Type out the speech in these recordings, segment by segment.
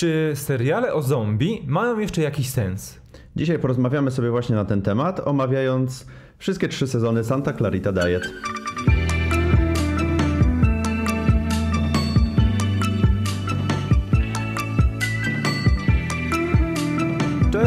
Czy seriale o zombie mają jeszcze jakiś sens? Dzisiaj porozmawiamy sobie właśnie na ten temat, omawiając wszystkie trzy sezony Santa Clarita Diet.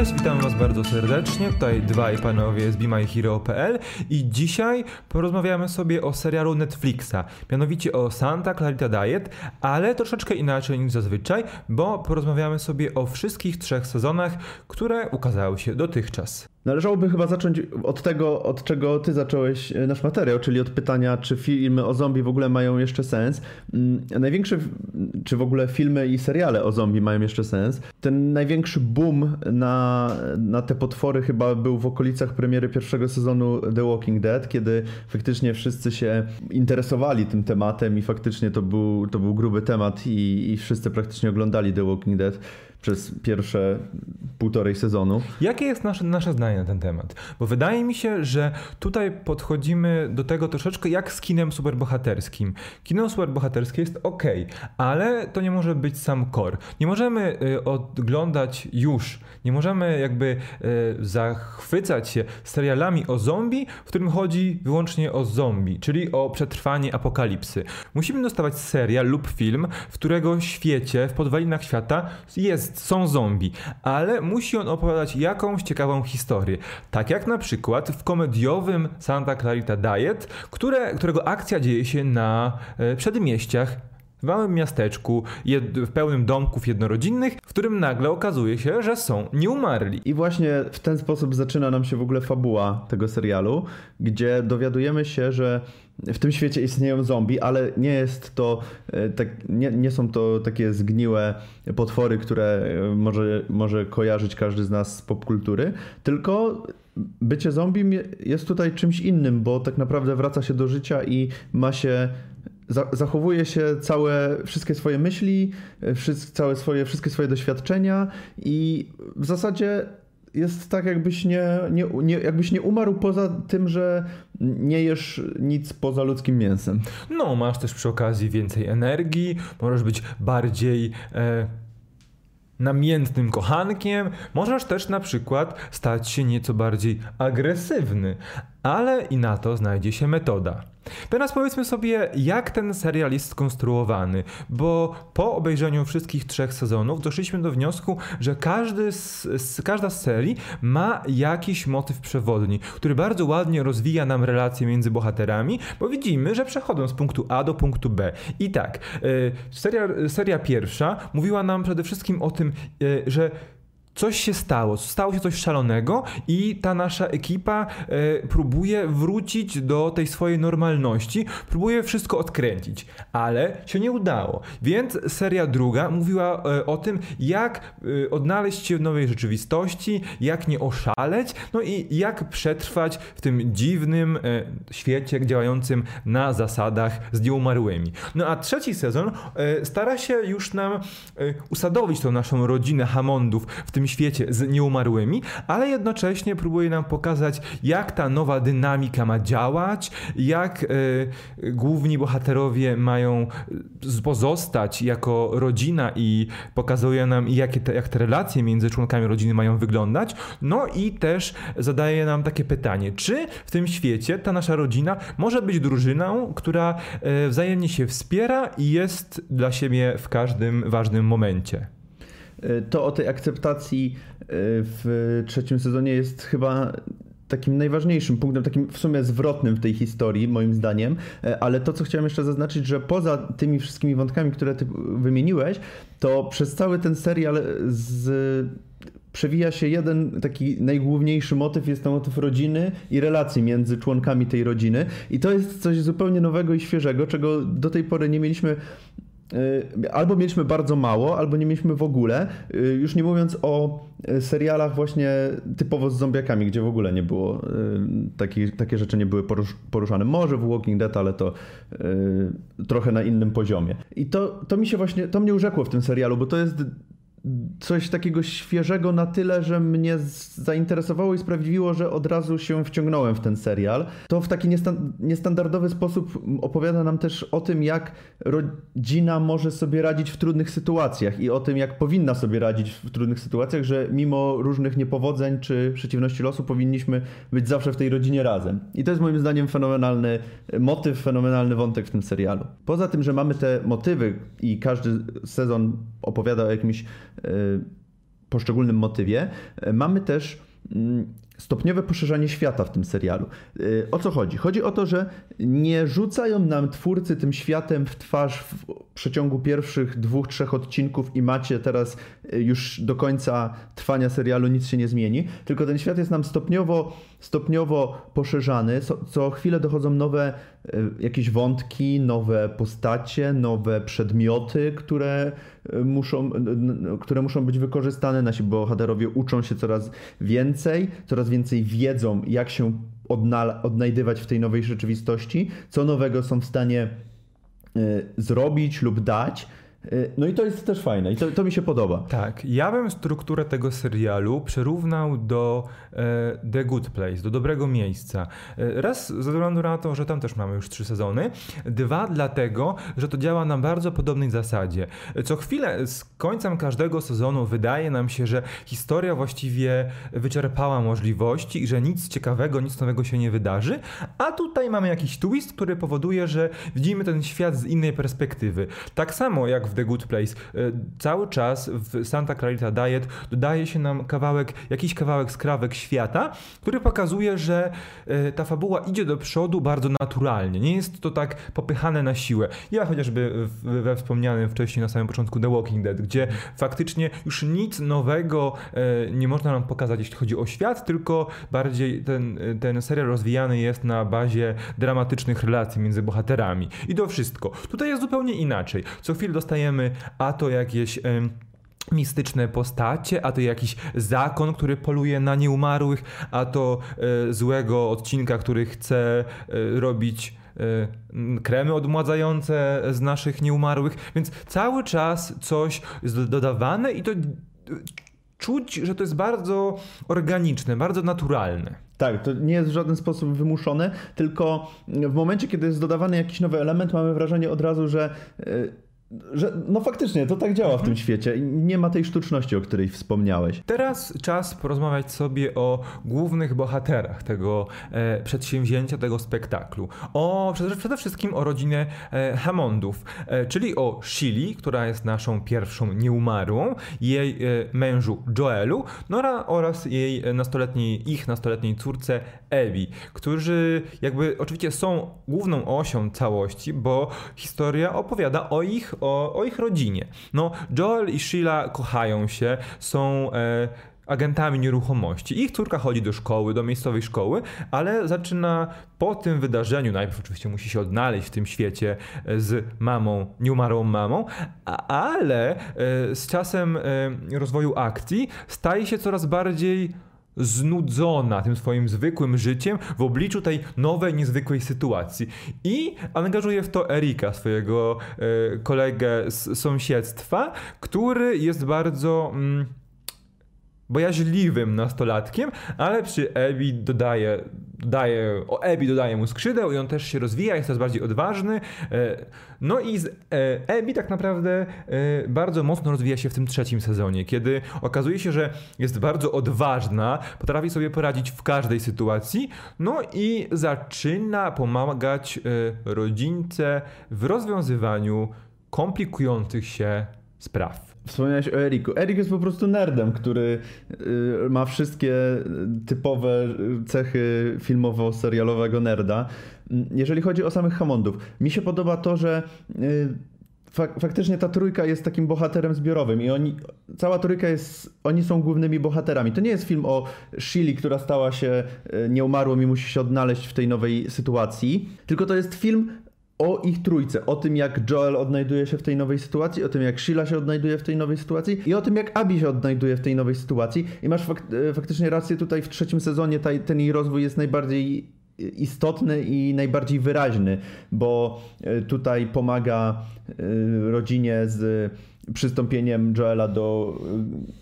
Cześć, witam Was bardzo serdecznie. Tutaj dwaj panowie z BeMyHero.pl i dzisiaj porozmawiamy sobie o serialu Netflixa, mianowicie o Santa Clarita Diet, ale troszeczkę inaczej niż zazwyczaj, bo porozmawiamy sobie o wszystkich trzech sezonach, które ukazały się dotychczas. Należałoby chyba zacząć od tego, od czego ty zacząłeś e, nasz materiał, czyli od pytania, czy filmy o zombie w ogóle mają jeszcze sens. Mm, największy, czy w ogóle filmy i seriale o zombie mają jeszcze sens. Ten największy boom na, na te potwory chyba był w okolicach premiery pierwszego sezonu The Walking Dead, kiedy faktycznie wszyscy się interesowali tym tematem i faktycznie to był, to był gruby temat i, i wszyscy praktycznie oglądali The Walking Dead przez pierwsze półtorej sezonu. Jakie jest nasze, nasze zdanie na ten temat? Bo wydaje mi się, że tutaj podchodzimy do tego troszeczkę jak z kinem superbohaterskim. Kino superbohaterskie jest ok, ale to nie może być sam core. Nie możemy y, oglądać już, nie możemy jakby y, zachwycać się serialami o zombie, w którym chodzi wyłącznie o zombie, czyli o przetrwanie apokalipsy. Musimy dostawać serial lub film, w którego świecie, w podwalinach świata jest są zombie, ale musi on opowiadać jakąś ciekawą historię. Tak jak na przykład w komediowym Santa Clarita Diet, które, którego akcja dzieje się na e, przedmieściach w małym miasteczku, w pełnym domków jednorodzinnych, w którym nagle okazuje się, że są nieumarli. I właśnie w ten sposób zaczyna nam się w ogóle fabuła tego serialu, gdzie dowiadujemy się, że w tym świecie istnieją zombie, ale nie jest to, e, tak, nie, nie są to takie zgniłe potwory, które e, może, może kojarzyć każdy z nas z popkultury, tylko bycie zombie jest tutaj czymś innym, bo tak naprawdę wraca się do życia i ma się zachowuje się całe, wszystkie swoje myśli, e, całe swoje, wszystkie swoje doświadczenia i w zasadzie jest tak, jakbyś nie, nie, nie, jakbyś nie umarł poza tym, że nie jesz nic poza ludzkim mięsem. No, masz też przy okazji więcej energii, możesz być bardziej. E namiętnym kochankiem, możesz też na przykład stać się nieco bardziej agresywny, ale i na to znajdzie się metoda. Teraz powiedzmy sobie, jak ten serial jest skonstruowany, bo po obejrzeniu wszystkich trzech sezonów doszliśmy do wniosku, że każdy z, z, każda z serii ma jakiś motyw przewodni, który bardzo ładnie rozwija nam relacje między bohaterami, bo widzimy, że przechodzą z punktu A do punktu B. I tak, y, seria, seria pierwsza mówiła nam przede wszystkim o tym, y, że coś się stało, stało się coś szalonego i ta nasza ekipa e, próbuje wrócić do tej swojej normalności, próbuje wszystko odkręcić, ale się nie udało. Więc seria druga mówiła e, o tym, jak e, odnaleźć się w nowej rzeczywistości, jak nie oszaleć, no i jak przetrwać w tym dziwnym świecie działającym na zasadach z nieumarłymi. No a trzeci sezon stara się już nam usadowić tą naszą rodzinę Hammondów w tym tym świecie z nieumarłymi, ale jednocześnie próbuje nam pokazać, jak ta nowa dynamika ma działać, jak y, główni bohaterowie mają e, pozostać jako rodzina i pokazuje nam, jakie te, jak te relacje między członkami rodziny mają wyglądać. No i też zadaje nam takie pytanie, czy w tym świecie ta nasza rodzina może być drużyną, która y, wzajemnie się wspiera i jest dla siebie w każdym ważnym momencie. E, to o tej akceptacji e, w trzecim sezonie jest chyba takim najważniejszym punktem, takim w sumie zwrotnym w tej historii, moim zdaniem. E, ale to, co chciałem jeszcze zaznaczyć, że poza tymi wszystkimi wątkami, które ty wymieniłeś, to przez cały ten serial z przewija się jeden taki najgłówniejszy motyw, jest to motyw rodziny i relacji między członkami tej rodziny. I to jest coś zupełnie nowego i świeżego, czego do tej pory nie mieliśmy Y, albo mieliśmy bardzo mało, albo nie mieliśmy w ogóle. Y, już nie mówiąc o y, serialach właśnie typowo z zombiakami, gdzie w ogóle nie było taki, takie rzeczy nie były poruszane. Może w Walking Dead, ale to trochę na innym poziomie. I to, to mi się właśnie, to mnie urzekło w tym serialu, bo to jest coś takiego świeżego na tyle, że mnie zainteresowało i sprawiło, że od razu się wciągnąłem w ten serial. To w taki niestandardowy sposób opowiada nam też o tym, jak rodzina może sobie radzić w trudnych sytuacjach i o tym, jak powinna sobie radzić w trudnych sytuacjach, że mimo różnych niepowodzeń czy przeciwności losu powinniśmy być zawsze w tej rodzinie razem. I to jest moim zdaniem fenomenalny motyw, fenomenalny wątek w tym serialu. Poza tym, że mamy te motywy i każdy sezon opowiada o jakimś poszczególnym motywie, y, mamy też mm, stopniowe poszerzanie świata w tym serialu. Y, o co chodzi? Chodzi o to, że nie rzucają nam twórcy tym światem w twarz w przeciągu pierwszych dwóch, trzech odcinków i macie teraz już do końca trwania serialu nic się nie zmieni, tylko ten świat jest nam stopniowo, stopniowo poszerzany, co, co chwilę dochodzą nowe jakieś wątki, nowe postacie, nowe przedmioty, które muszą, które muszą być wykorzystane. Nasi bohaterowie uczą się coraz więcej, coraz więcej wiedzą, jak się odnajdywać w tej nowej rzeczywistości, co nowego są w stanie y, zrobić lub dać. Y, no i to jest też fajne i to, to, mi się podoba. Tak, ja bym strukturę tego serialu przerównał do e, The Good Place, do dobrego miejsca. E, raz ze względu na to, że tam też mamy już trzy sezony, dwa dlatego, że to działa na bardzo podobnej zasadzie. Co chwilę z końcem każdego sezonu wydaje nam się, że historia właściwie wyczerpała możliwości i że nic ciekawego, nic nowego się nie wydarzy, a tutaj mamy jakiś twist, który powoduje, że widzimy ten świat z innej perspektywy. Tak samo jak The Good Place. E, cały czas w Santa Clarita Diet dodaje się nam kawałek, jakiś kawałek skrawek świata, który pokazuje, że e, ta fabuła idzie do przodu bardzo naturalnie. Nie jest to tak popychane na siłę. Ja chociażby we wspomnianym wcześniej na samym początku The Walking Dead, gdzie faktycznie już nic nowego e, nie można nam pokazać, jeśli chodzi o świat, tylko bardziej ten, ten serial rozwijany jest na bazie dramatycznych relacji między bohaterami. I to wszystko. Tutaj jest zupełnie inaczej. Co chwilę dostajemy dostajemy a to jakieś mistyczne postacie, a to jakiś zakon, który poluje na nieumarłych, a to e, złego odcinka, który chce e, robić e, kremy odmładzające z naszych nieumarłych, więc cały czas coś jest dodawane i to czuć, że to jest bardzo organiczne, bardzo naturalne. Tak, to nie jest w żaden sposób wymuszone, tylko w momencie, kiedy jest dodawany jakiś nowy element, mamy wrażenie od razu, że że, no faktycznie, to tak działa mhm. w tym mhm. świecie. Nie ma tej sztuczności, o której wspomniałeś. Teraz czas porozmawiać sobie o głównych bohaterach tego e, przedsięwzięcia, tego spektaklu. O, przede, przede wszystkim o rodzinie e, Hammondów, e, czyli o Shili, która jest naszą pierwszą nieumarłą, jej e, mężu Joelu, Nora oraz jej nastoletniej, ich nastoletniej córce Evi, którzy jakby oczywiście są główną osią całości, bo historia opowiada o ich o, o ich rodzinie. No, Joel i Sheila kochają się, są e, agentami nieruchomości. Ich córka chodzi do szkoły, do miejscowej szkoły, ale zaczyna po tym wydarzeniu, najpierw oczywiście musi się odnaleźć w tym świecie e, z mamą, nieumarłą mamą, ale e, z czasem e, rozwoju akcji staje się coraz bardziej znudzona tym swoim zwykłym życiem w obliczu tej nowej, niezwykłej sytuacji. I angażuje w to Erika, swojego e, kolegę z sąsiedztwa, który jest bardzo. Mm, bojaźliwym nastolatkiem, ale przy Ebi dodaje, dodaje, o Ebi dodaje mu skrzydeł i on też się rozwija, jest coraz bardziej odważny. E, no i z e, Ebi tak naprawdę e, bardzo mocno rozwija się w tym trzecim sezonie, kiedy okazuje się, że jest bardzo odważna, potrafi sobie poradzić w każdej sytuacji, no i zaczyna pomagać rodzince w rozwiązywaniu komplikujących się spraw. Wspomniałeś o Eriku. Erik jest po prostu nerdem, który y, ma wszystkie typowe cechy filmowo-serialowego nerda. Jeżeli chodzi o samych Hammondów, mi się podoba to, że y, fak faktycznie ta trójka jest takim bohaterem zbiorowym i oni, cała trójka jest, oni są głównymi bohaterami. To nie jest film o Shili, która stała się y, nieumarłą i musi się odnaleźć w tej nowej sytuacji, tylko to jest film o ich trójce, o tym jak Joel odnajduje się w tej nowej sytuacji, o tym jak Sheila się odnajduje w tej nowej sytuacji i o tym jak Abby się odnajduje w tej nowej sytuacji. I masz fak e, faktycznie rację, tutaj w trzecim sezonie ta, ten jej rozwój jest najbardziej istotny i najbardziej wyraźny, bo e, tutaj pomaga e, rodzinie z przystąpieniem Joela do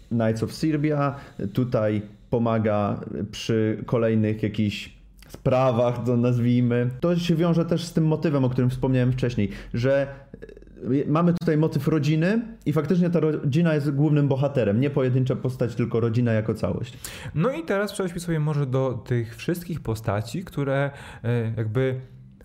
Knights of Serbia. Tutaj pomaga przy kolejnych jakichś sprawach, to nazwijmy. To się wiąże też z tym motywem, o którym wspomniałem wcześniej, że y, mamy tutaj motyw rodziny i faktycznie ta rodzina jest głównym bohaterem, nie pojedyncza postać, tylko rodzina jako całość. No i teraz przejdźmy sobie może do tych wszystkich postaci, które e, jakby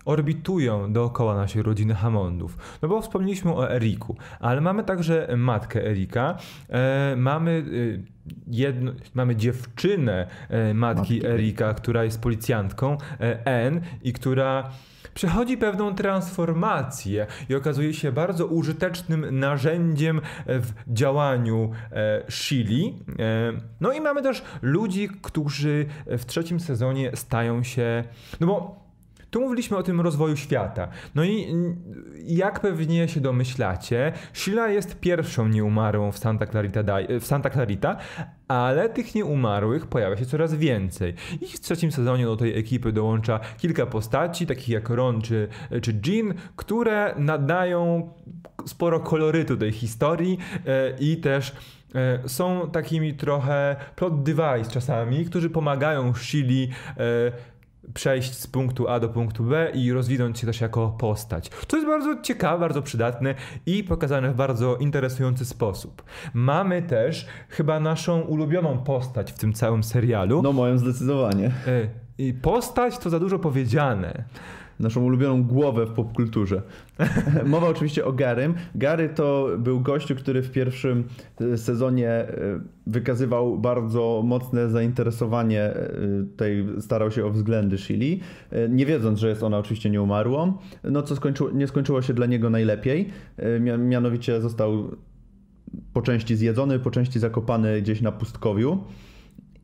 orbitują dookoła naszej rodziny Hammondów. No bo wspomnieliśmy o Eriku, ale mamy także matkę Erika, e, mamy e, jedno, mamy dziewczynę e, matki, matki Erika, która jest policjantką, e, Anne, i która przechodzi pewną transformację i okazuje się bardzo użytecznym narzędziem w działaniu e, Shili. E, no i mamy też ludzi, którzy w trzecim sezonie stają się, no bo tu mówiliśmy o tym rozwoju świata. No i jak pewnie się domyślacie, Sheila jest pierwszą nieumarłą w Santa Clarita, w Santa Clarita ale tych nieumarłych pojawia się coraz więcej. I w trzecim sezonie do tej ekipy dołącza kilka postaci, takich jak Ron czy, czy Jean, które nadają sporo kolorytu tej historii e, i też e, są takimi trochę plot device czasami, którzy pomagają Shili e, przejść z punktu A do punktu B i rozwinąć się też jako postać. To jest bardzo ciekawe, bardzo przydatne i pokazane w bardzo interesujący sposób. Mamy też chyba naszą ulubioną postać w tym całym serialu. No moją zdecydowanie. E, I postać to za dużo powiedziane naszą ulubioną głowę w popkulturze. Mowa oczywiście o Garym. Gary to był gościu, który w pierwszym e, sezonie e, wykazywał bardzo mocne zainteresowanie, e, tej, starał się o względy Shili, nie wiedząc, że jest ona oczywiście nieumarłą, no co skończyło, nie skończyło się dla niego najlepiej. Mianowicie został po części zjedzony, po części zakopany gdzieś na pustkowiu.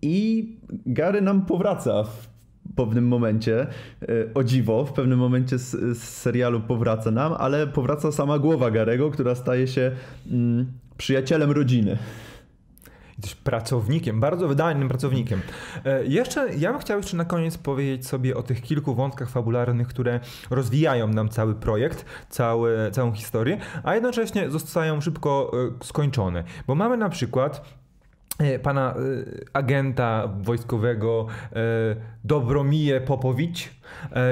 I Gary nam powraca w pewnym momencie, e, o dziwo, w pewnym momencie z, z, serialu powraca nam, ale powraca sama głowa Garego, która staje się mm, przyjacielem rodziny. Pracownikiem, bardzo wydajnym pracownikiem. E, jeszcze, ja bym chciał jeszcze na koniec powiedzieć sobie o tych kilku wątkach fabularnych, które rozwijają nam cały projekt, cały, całą historię, a jednocześnie zostają szybko e, skończone. Bo mamy na przykład pana e, agenta wojskowego e, Dobromije Popowicz,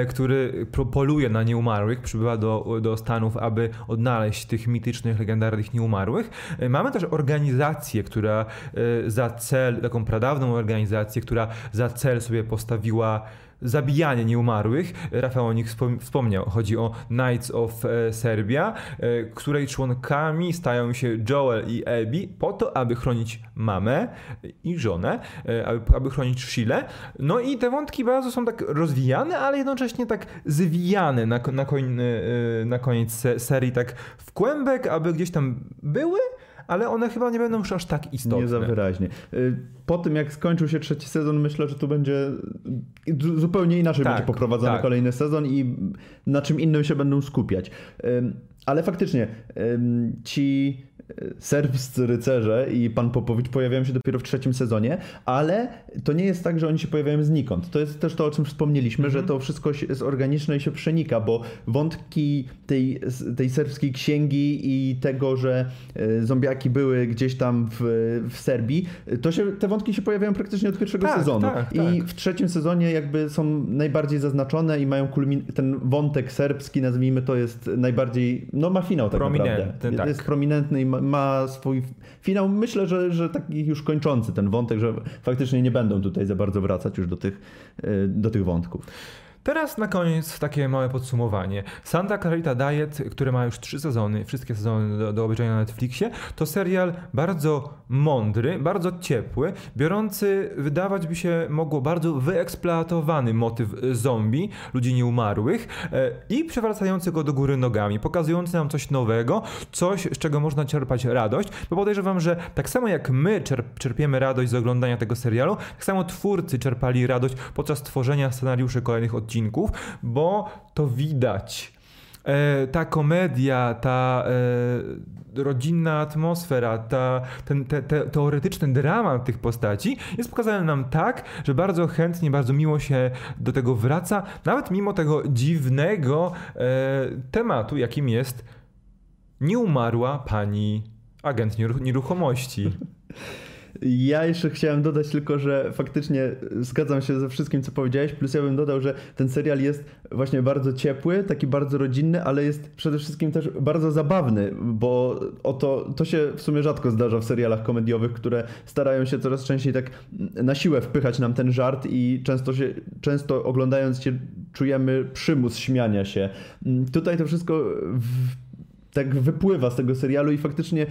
który poluje na nieumarłych, przybywa do, do Stanów, aby odnaleźć tych mitycznych, legendarnych nieumarłych. Mamy też organizację, która za cel, taką pradawną organizację, która za cel sobie postawiła zabijanie nieumarłych. Rafał o nich wspomniał. Chodzi o Knights of e, Serbia, e, której członkami stają się Joel i Abby po to, aby chronić mamę i żonę, e, aby, aby chronić Shile. No i te wątki bardzo są tak rozwijane, ale jednocześnie tak zwijane na, na, koń, na koniec serii, tak w kłębek, aby gdzieś tam były, ale one chyba nie będą już aż tak istotne. Nie za wyraźnie. Y, po tym, jak skończył się trzeci sezon, myślę, że tu będzie zupełnie inaczej tak, będzie poprowadzony tak. kolejny sezon i na czym innym się będą skupiać. Ale faktycznie, ci serbscy rycerze i pan Popowicz pojawiają się dopiero w trzecim sezonie, ale to nie jest tak, że oni się pojawiają znikąd. To jest też to, o czym wspomnieliśmy, że mhm. to wszystko jest organiczne i się przenika, bo wątki tej, tej serbskiej księgi i tego, że e, zombiaki były gdzieś tam w, w Serbii, to się, te wątki się pojawiają praktycznie od pierwszego tak, sezonu. Tak, I tak. w trzecim sezonie jakby są najbardziej zaznaczone i mają kulmin- ten wątek serbski, nazwijmy to, jest najbardziej, no ma finał tak naprawdę. Tak. Jest prominentny i ma, ma swój finał. Myślę, że, że taki już kończący ten wątek, że faktycznie nie będą tutaj za bardzo wracać już do tych, e, do tych wątków. Teraz na koniec takie małe podsumowanie. Santa Clarita Diet, który ma już trzy sezony, wszystkie sezony do, do obejrzenia na Netflixie, to serial bardzo mądry, bardzo ciepły, biorący, wydawać by się mogło, bardzo wyeksploatowany motyw zombie, ludzi nieumarłych e, i przewracający go do góry nogami, pokazujący nam coś nowego, coś, z czego można czerpać radość, bo podejrzewam, że tak samo jak my czerp czerpiemy radość z oglądania tego serialu, tak samo twórcy czerpali radość podczas tworzenia scenariuszy kolejnych odcinków odcinków, bo to widać. E, ta komedia, ta e, rodzinna atmosfera, ta, ten te, te, teoretyczny dramat tych postaci jest pokazany nam tak, że bardzo chętnie, bardzo miło się do tego wraca, nawet mimo tego dziwnego e, tematu, jakim jest nieumarła pani Agent nieruchomości. Ja jeszcze chciałem dodać tylko, że faktycznie zgadzam się ze wszystkim, co powiedziałeś, plus ja bym dodał, że ten serial jest właśnie bardzo ciepły, taki bardzo rodzinny, ale jest przede wszystkim też bardzo zabawny, bo oto to się w sumie rzadko zdarza w serialach komediowych, które starają się coraz częściej tak na siłę wpychać nam ten żart i często się, często oglądając się czujemy przymus śmiania się. Tutaj to wszystko w tak wypływa z tego serialu i faktycznie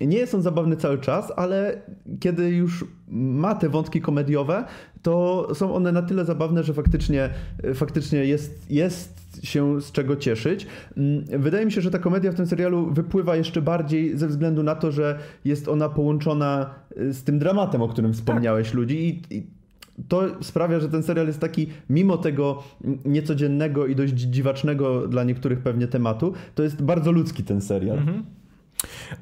nie jest on zabawny cały czas, ale kiedy już ma te wątki komediowe, to są one na tyle zabawne, że faktycznie, faktycznie jest, jest się z czego cieszyć. Mm, wydaje mi się, że ta komedia w tym serialu wypływa jeszcze bardziej ze względu na to, że jest ona połączona y, z tym dramatem, o którym wspomniałeś, tak. ludzi i, i to sprawia, że ten serial jest taki, mimo tego niecodziennego i dość dziwacznego dla niektórych pewnie tematu, to jest bardzo ludzki ten serial. Mhm.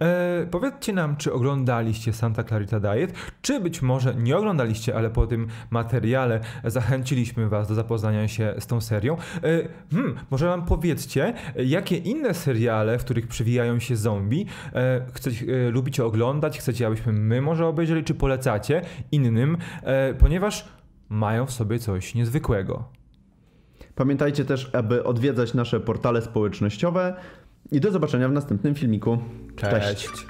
E, powiedzcie nam, czy oglądaliście Santa Clarita Diet, czy być może nie oglądaliście, ale po tym materiale zachęciliśmy Was do zapoznania się z tą serią. E, hmm, może nam powiedzcie, jakie inne seriale, w których przywijają się zombie, e, chcecie, e, lubicie oglądać, chcecie, abyśmy my może obejrzeli, czy polecacie innym, e, ponieważ mają w sobie coś niezwykłego. Pamiętajcie też, aby odwiedzać nasze portale społecznościowe i do zobaczenia w następnym filmiku. Cześć. Cześć.